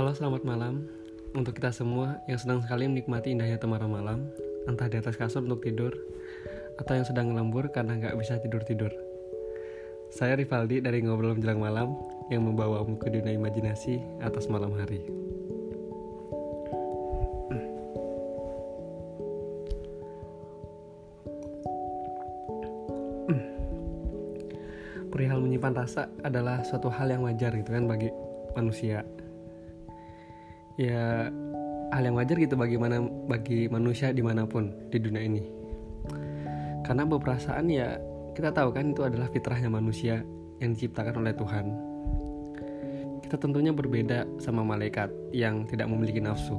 Halo, selamat malam untuk kita semua yang sedang sekali menikmati indahnya temaram malam, entah di atas kasur untuk tidur atau yang sedang ngelembur karena nggak bisa tidur-tidur. Saya Rivaldi dari Ngobrol Menjelang Malam yang membawamu ke dunia imajinasi atas malam hari. Perihal menyimpan rasa adalah suatu hal yang wajar gitu kan bagi manusia. Ya hal yang wajar gitu bagaimana bagi manusia di mana pun di dunia ini. Karena berperasaan ya kita tahu kan itu adalah fitrahnya manusia yang diciptakan oleh Tuhan. Kita tentunya berbeda sama malaikat yang tidak memiliki nafsu.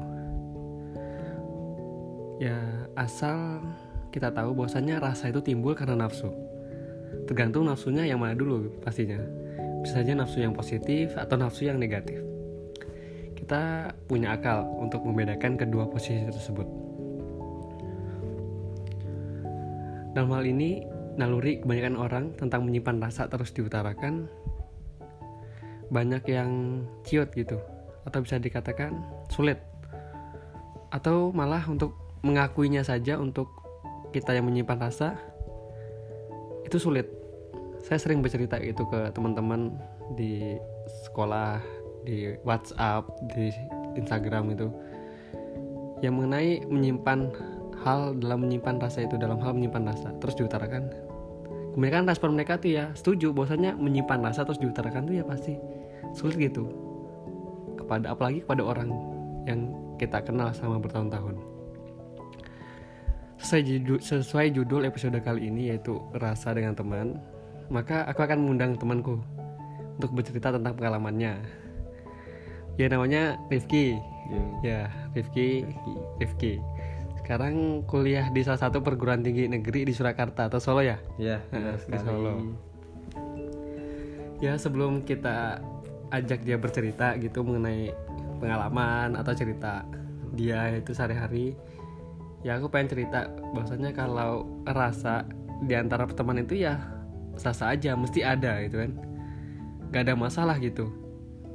Ya asal kita tahu bahwasanya rasa itu timbul karena nafsu. Tergantung nafsunya yang mana dulu pastinya. Bisa saja nafsu yang positif atau nafsu yang negatif. Kita punya akal untuk membedakan kedua posisi tersebut. Dalam hal ini, naluri kebanyakan orang tentang menyimpan rasa terus diutarakan. Banyak yang ciut gitu atau bisa dikatakan sulit. Atau malah untuk mengakuinya saja untuk kita yang menyimpan rasa itu sulit. Saya sering bercerita itu ke teman-teman di sekolah di WhatsApp di Instagram itu. Yang mengenai menyimpan hal dalam menyimpan rasa itu dalam hal menyimpan rasa terus diutarakan. Kebanyakan respon mereka tuh ya setuju bahwasanya menyimpan rasa terus diutarakan tuh ya pasti sulit gitu. Kepada apalagi kepada orang yang kita kenal selama bertahun-tahun. Sesuai sesuai judul episode kali ini yaitu rasa dengan teman maka aku akan mengundang temanku untuk bercerita tentang pengalamannya ya namanya Rifki. Ya. Rifki Rifki. Sekarang kuliah di salah satu perguruan tinggi negeri di Surakarta atau Solo ya? Ya, Nah, di. Solo. ya sebelum kita ajak dia bercerita gitu mengenai pengalaman atau cerita dia itu sehari-hari ya aku pengen cerita bahwasanya kalau rasa di antara teman itu ya sasa aja mesti ada gitu kan. Gak ada masalah gitu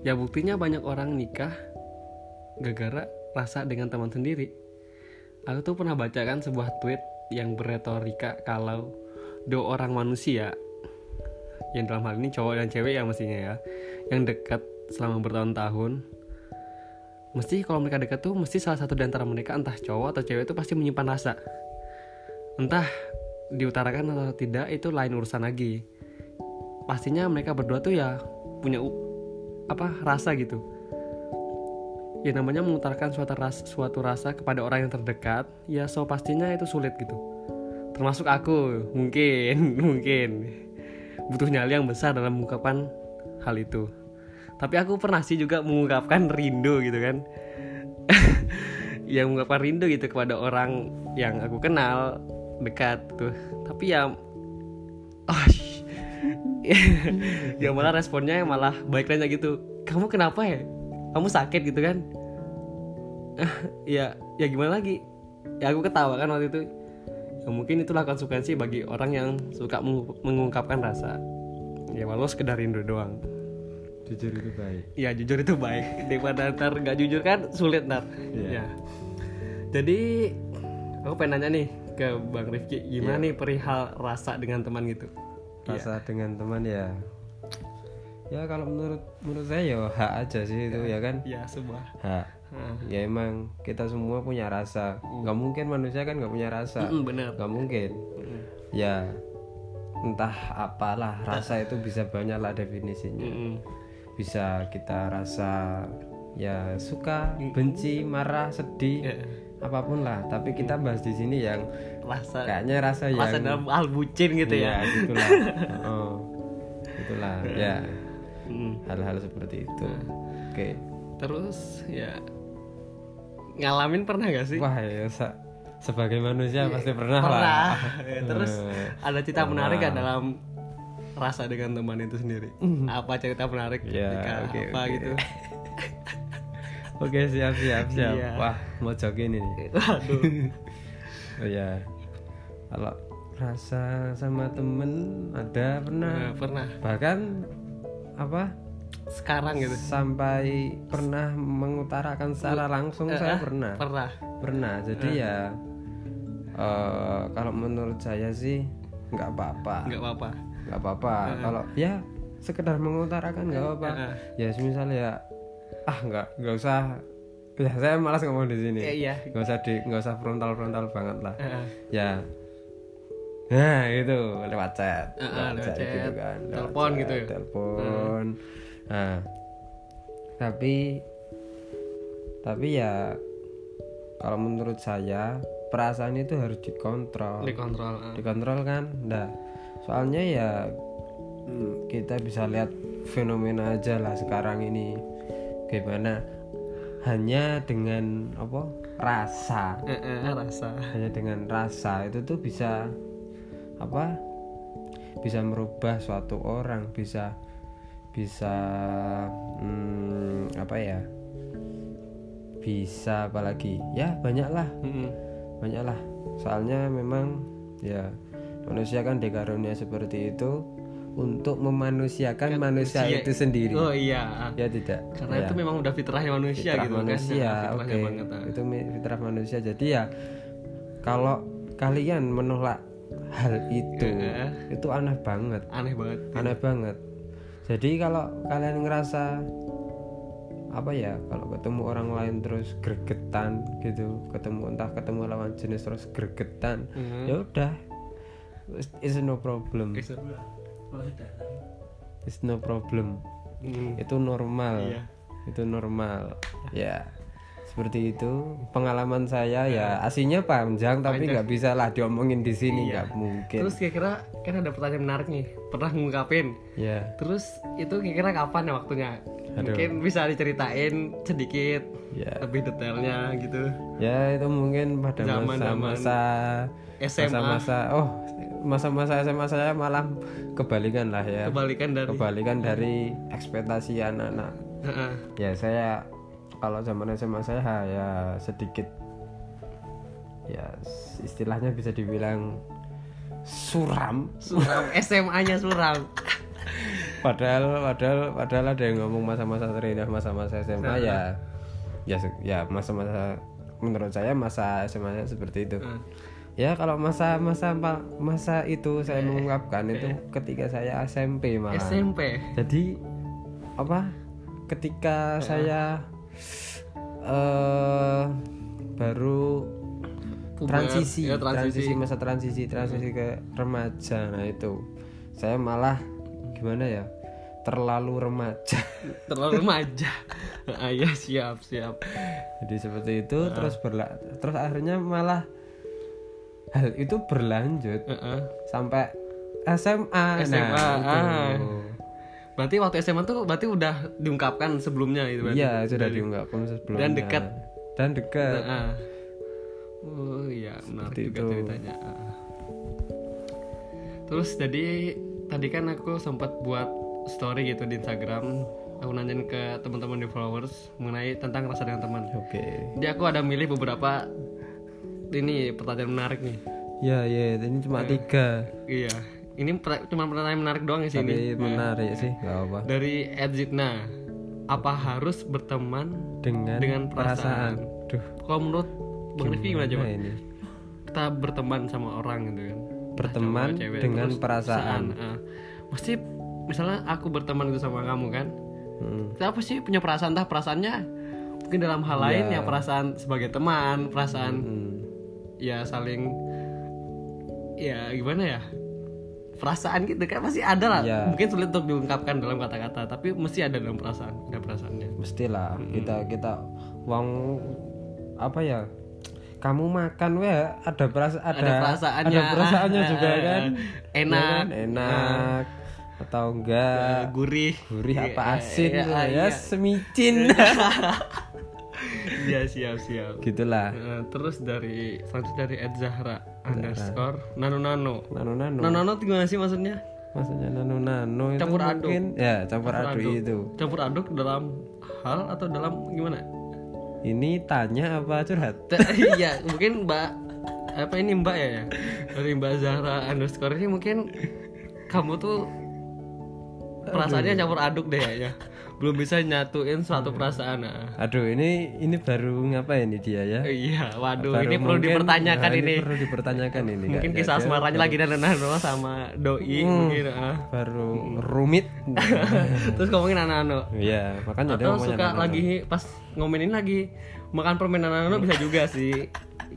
ya buktinya banyak orang nikah gara-gara rasa dengan teman sendiri. Aku tuh pernah baca kan sebuah tweet yang berretorika kalau dua orang manusia yang dalam hal ini cowok dan cewek ya mestinya ya yang dekat selama bertahun-tahun mesti kalau mereka dekat tuh mesti salah satu di antara mereka entah cowok atau cewek itu pasti menyimpan rasa. Entah diutarakan atau tidak itu lain urusan lagi. Pastinya mereka berdua tuh ya punya apa rasa gitu. Ya namanya mengutarakan suatu rasa, suatu rasa kepada orang yang terdekat ya so pastinya itu sulit gitu. Termasuk aku mungkin mungkin. Butuh nyali yang besar dalam mengungkapkan hal itu. Tapi aku pernah sih juga mengungkapkan rindu gitu kan. Yang mengungkapkan rindu gitu kepada orang yang aku kenal dekat tuh tapi ya oh, ya malah responnya malah baik aja gitu kamu kenapa ya? Kamu sakit gitu kan. Ya ya gimana lagi? Ya aku ketawa kan waktu itu. Ya mungkin itulah konsekuensi bagi orang yang suka mengu- mengungkapkan rasa. Ya walau sekedar rindu doang. Jujur itu baik. ya jujur itu baik. Daripada ntar nggak jujur kan sulit ntar. Iya. ya. Jadi aku pengen nanya nih ke bang Rifki gimana Iya. nih perihal rasa dengan teman gitu Rasa dengan teman ya. Ya kalau menurut menurut saya ya hak aja sih itu ya kan. ya sebuah Hak. Ya emang kita semua punya rasa. Nggak mungkin manusia kan nggak punya rasa. Mm, bener Nggak mungkin. Mm, Ya entah apalah rasa itu bisa banyak lah definisinya. mm, Bisa kita rasa ya suka, benci, marah, sedih, Ya, apa pun lah. Tapi kita bahas di sini yang rasa kayaknya rasa yang rasa dalam hal bucin gitu ya Iya, gitulah. oh, itulah ya Mm. hal-hal seperti itu. Oke. terus ya ngalamin pernah gak sih Wah ya sa- sebagai manusia pasti pernah, pernah lah. Ya, terus ada cerita pernah. menarik gak dalam rasa dengan teman itu sendiri apa cerita menarik Ya, ketika oke, apa oke. gitu Oke siap siap siap. Iya. Wah mau jogging ini. waduh. Oh ya. Kalau rasa sama temen ada pernah. Nah, pernah. Bahkan apa? Sekarang gitu. Sampai pernah mengutarakan secara langsung Eh, saya eh, pernah. pernah. Pernah. Jadi ya eh, kalau menurut saya sih nggak apa-apa. Nggak apa-apa. Nggak apa-apa. Kalau ya sekedar mengutarakan nggak apa-apa. ya misalnya ya ah nggak nggak usah. Ya saya malas ngomong di sini. Eh, iya. Nggak usah di nggak usah frontal frontal banget lah. Eh. ya. Nah itu lewat chat. Eh, lewat chat, gitu kan. Lewat telepon chat, gitu ya? telepon. Nah. Tapi tapi ya kalau menurut saya perasaan itu harus dikontrol. Dikontrol eh. dikontrol kan? Nah soalnya ya hmm, kita bisa lihat fenomena aja lah sekarang ini gimana? Hanya dengan apa? Rasa. Eh, eh, rasa. Hanya dengan rasa. Itu tuh bisa apa? Bisa merubah suatu orang bisa bisa hmm, apa ya? Bisa apalagi. Ya banyak lah Mm-mm. banyak lah soalnya memang ya manusia kan dikarunia seperti itu untuk memanusiakan manusia Iya. itu sendiri oh iya ya tidak karena Ya. itu memang udah fitrahnya manusia fitrah gitu manusia kan oke fitrahnya banget ah. itu fitrah manusia jadi ya kalau kalian menolak hal itu Eh. itu aneh banget aneh banget aneh banget jadi kalau kalian ngerasa apa ya kalau ketemu orang lain terus gregetan gitu ketemu entah ketemu lawan jenis terus gregetan Mhm. ya udah it's, it's no problem Bisa. it's no problem. Mm. itu normal. Iya. itu normal. Ya seperti itu. Pengalaman saya ya aslinya panjang tapi nggak bisa lah diomongin di sini nggak mungkin. Terus kira-kira kan ada pertanyaan menarik nih pernah ngungkapin? Ya terus itu kira-kira kapan ya waktunya? Mungkin bisa diceritain sedikit ya lebih detailnya gitu. Ya itu mungkin pada masa-masa SMA. masa-masa oh masa-masa SMA saya malah kebalikan lah ya. Kebalikan dari kebalikan dari ekspektasi anak-anak. Heeh. ya saya kalau zaman SMA saya ya sedikit ya istilahnya bisa dibilang suram. Suram. SMA-nya suram. Padahal padahal padahal ada yang ngomong masa-masa terindah masa-masa SMA ya ya se- ya masa-masa menurut saya masa SMA -nya seperti itu. Heeh. Ya kalau masa masa masa itu saya mengungkapkan itu ketika saya SMP malah. SMP jadi apa? Ketika saya eh baru Puber, transisi, ya, transisi. transisi masa transisi transisi ke remaja. Nah itu. Saya malah gimana ya? Terlalu remaja. Terlalu remaja. Ah, iya siap siap. Jadi seperti itu terus berla terus akhirnya malah hal itu berlanjut Heeh. sampai SMA, SMA, nah itu. ah. berarti waktu SMA tuh berarti udah diungkapkan sebelumnya gitu berarti iya sudah diungkapkan sebelumnya Dan dekat. dan dekat Heeh. oh iya menarik juga itu. ceritanya Ah. terus jadi tadi kan aku sempat buat story gitu di Instagram aku nanyain ke teman-teman di followers mengenai tentang rasa dengan teman oke jadi aku ada milih beberapa ini pertanyaan menarik nih. Ya ya ini cuma tiga. iya. Ini per- cuma pertanyaan menarik doang ya sini tapi menarik sih. Nggak apa dari Edzitna apa harus berteman dengan, dengan perasaan, duh. Kalau menurut Bang Rifki gimana coba? Ini? Kita berteman sama orang gitu kan. Berteman Sama cewek, dengan terus perasaan. ah. pasti misalnya aku berteman gitu sama kamu kan Hmm. kita pasti punya perasaan entah perasaannya mungkin dalam hal lain ya perasaan sebagai teman perasaan Hmm. Ya saling ya gimana ya perasaan gitu kan pasti ada lah. Iya. mungkin sulit untuk diungkapkan dalam kata-kata tapi mesti ada dalam perasaan ada perasaannya. Mestilah. Kita kita uang apa ya kamu makan weh ada perasa ada Ada perasaannya. ada perasaannya juga kan? Enak. Ya kan? enak. Atau enggak? Gurih. Gurih apa Iya, asin? iya, lah iya. ya semicin iya siap siap. Gitulah. Eh, terus dari selanjutnya dari Ed Zahra underscore nano nano. Nano nano. Nano nano gimana sih maksudnya? Maksudnya nano nano itu Campur aduk. mungkin ya campur, aduk, itu. Campur aduk dalam hal atau dalam gimana? Ini tanya apa curhat? Iya mungkin mbak apa ini mbak ya, ya? Dari mbak Zahra underscore ini mungkin kamu tuh perasaannya campur aduk deh kayaknya belum bisa nyatuin suatu perasaan nah. Aduh, ini ini baru ngapa ini dia ya? iya waduh Baru ini perlu mungkin- dipertanyakan nah, ini perlu dipertanyakan ini. mungkin kayaknya. kisah Dia asmaranya lagi dan sama doi Hmm. mungkin ah. baru rumit. terus ngomongin anak-anak Iya, makanya atau suka anak-anak. lagi pas ngomenin lagi makan permen Nano bisa juga sih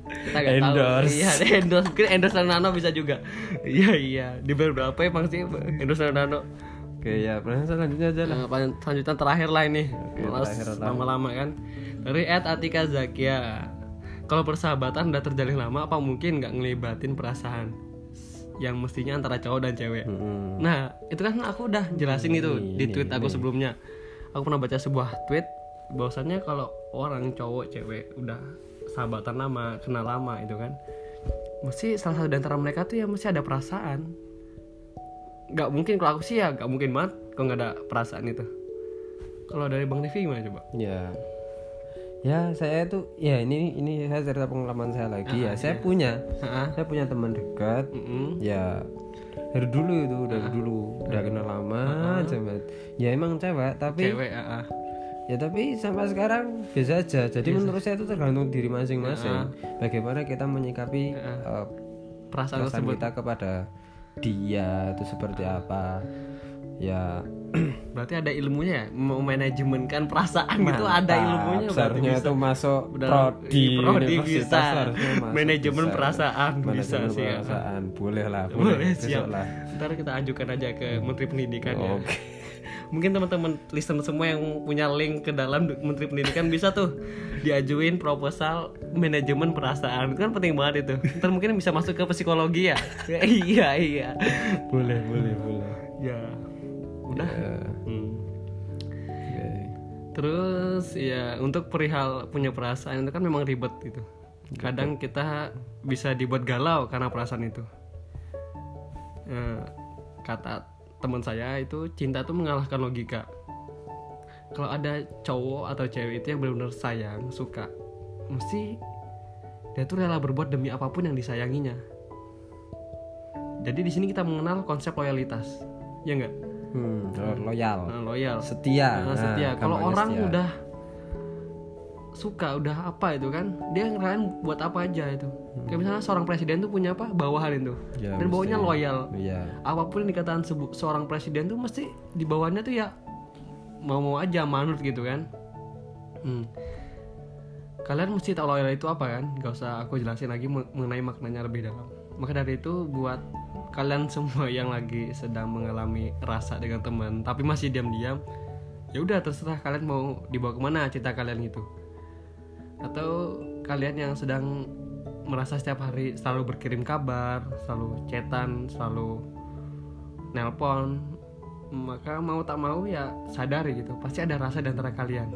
kita gak Endorse. tahu iya endorse mungkin endorse Nano bisa juga iya iya di berapa emang sih endorse Nano Oke, ya, pertanyaan selanjutnya aja lah. Nah, selanjutnya terakhir lah ini. Lama-lama kan. Dari Ed Atika Zakia. Kalau persahabatan udah terjalin lama apa mungkin nggak ngelibatin perasaan yang mestinya antara cowok dan cewek? Mm-mm. nah itu kan aku udah jelasin itu di Ini, tweet aku sebelumnya. Aku pernah baca sebuah tweet bahwasannya kalau orang cowok cewek udah sahabatan lama kenal lama itu kan mesti salah satu di antara mereka tuh ya mesti ada perasaan nggak mungkin kalau aku sih ya nggak mungkin banget kalau nggak ada perasaan itu. Kalau dari bang Devi gimana coba? Ya. Ya, saya tuh ya ini ini saya cerita pengalaman saya lagi ya. Saya punya Heeh. saya punya teman dekat. Mm-mm. ya dari dulu itu dari dulu. Udah kenal lama cewek. Ya emang cewek tapi cewek ah, ah. ya tapi sampai sekarang biasa aja. Jadi menurut saya itu tergantung diri masing-masing. Bagaimana kita menyikapi eh, perasaan perasaan tersebut. kita kepada dia itu seperti apa. Ya berarti ada ilmunya ya? Memanajemenkan perasaan itu ada ilmunya seharusnya itu masuk prodi iya, prodi bisa. Manajemen bisa. perasaan bisa sih, ya. perasaan. Boleh lah boleh, boleh. siap. Lah. Ntar kita ajukan aja ke Menteri Pendidikan ya. Oke mungkin teman-teman listener semua yang punya link ke dalam Menteri Pendidikan bisa tuh diajuin proposal manajemen perasaan. Itu kan penting banget itu. Ntar mungkin bisa masuk ke psikologi ya. Iya iya. Boleh boleh boleh. Ya. Udah. Ya, Hmm. Terus ya untuk perihal punya perasaan itu kan memang ribet gitu. Kadang kita bisa dibuat galau karena perasaan itu. Eh, kata teman saya itu cinta tuh mengalahkan logika. Kalau ada cowok atau cewek itu yang benar-benar sayang, suka, mesti dia tuh rela berbuat demi apa pun yang disayanginya. Jadi di sini kita mengenal konsep loyalitas, ya enggak? hmm, lo- loyal Nah, loyal. setia Nah, setia. Nah, Kalau orang setia. udah suka, udah apa itu kan, dia ngerasain buat apa aja itu. Kayak misalnya seorang presiden tuh punya apa? Bawahan itu. Ya, Dan bawahnya loyal. iya Apa pun yang dikatakan seorang presiden tuh mesti di bawahnya tuh ya mau-mau aja manut gitu kan. Hmm. Kalian mesti tahu loyal itu apa kan? Gak usah aku jelasin lagi men- mengenai maknanya lebih dalam. Maka dari itu buat kalian semua yang lagi sedang mengalami rasa dengan teman tapi masih diam-diam, ya udah terserah kalian mau dibawa ke mana cinta kalian itu. Atau kalian yang sedang merasa setiap hari selalu berkirim kabar, selalu chatan, selalu nelpon, maka mau tak mau ya sadari gitu, pasti ada rasa di antara kalian.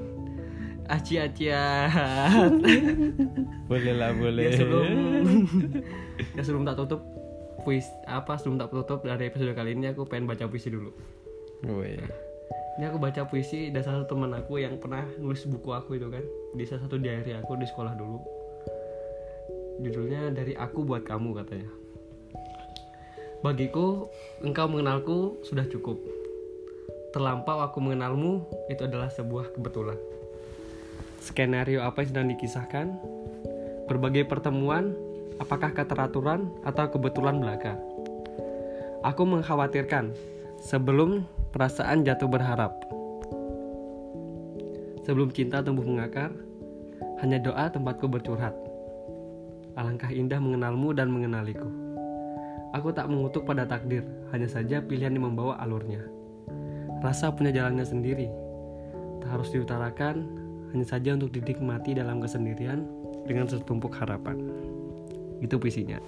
Aci acian. boleh lah boleh ya sebelum ya sebelum tak tutup puisi apa sebelum tak tutup dari episode kali ini aku pengen baca puisi dulu. Woi. Ini aku baca puisi dari salah satu teman aku yang pernah nulis buku aku itu kan di salah satu diary aku di sekolah dulu. Judulnya dari aku buat kamu katanya. Bagiku engkau mengenalku sudah cukup. Terlampau aku mengenalmu itu adalah sebuah kebetulan. Skenario apa yang sedang dikisahkan? Berbagai pertemuan, apakah keteraturan atau kebetulan belaka? Aku mengkhawatirkan sebelum perasaan jatuh berharap. Sebelum cinta tumbuh mengakar, hanya doa tempatku bercurhat. Alangkah indah mengenalmu dan mengenaliku. Aku tak mengutuk pada takdir, hanya saja pilihan yang membawa alurnya. Rasa punya jalannya sendiri, tak harus diutarakan, hanya saja untuk dinikmati dalam kesendirian dengan setumpuk harapan. Itu puisinya.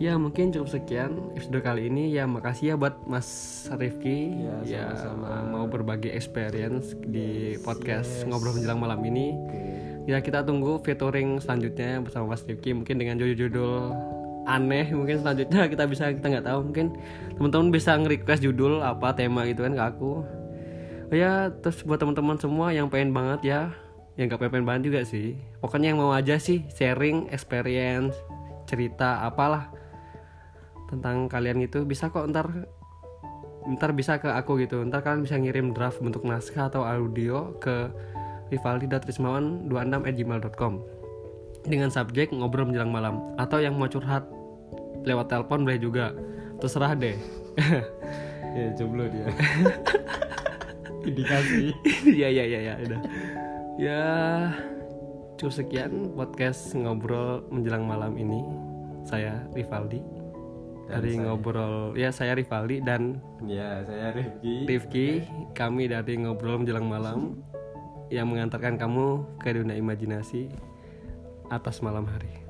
Ya mungkin cukup sekian episode kali ini. Ya makasih ya buat Mas Rifki. Ya, mau berbagi experience di podcast ngobrol menjelang malam ini. Ya kita tunggu featuring selanjutnya bersama Mas Rifki. Mungkin dengan judul-judul aneh mungkin selanjutnya kita bisa kita nggak tahu. Mungkin teman-teman bisa nge-request judul apa tema gitu kan ke aku. Oh ya terus buat teman-teman semua yang pengen banget ya. Yang nggak pengen banget juga sih. Pokoknya yang mau aja sih sharing experience cerita apalah tentang kalian itu bisa kok ntar ntar bisa ke aku gitu. Ntar kalian bisa ngirim draft bentuk naskah atau audio ke rivaldi.rismawan26@gmail.com dengan subjek ngobrol menjelang malam atau yang mau curhat lewat telepon boleh juga. Terserah deh. Ya jomblo dia. Indikasi ya ya ya ya udah. Ya cukup sekian podcast ngobrol menjelang malam ini. Saya Rivaldi Dan dari saya- ngobrol ya saya Rivaldi dan ya saya Rifki. Rifki. Kami dari ngobrol menjelang malam yang mengantarkan kamu ke dunia imajinasi atas malam hari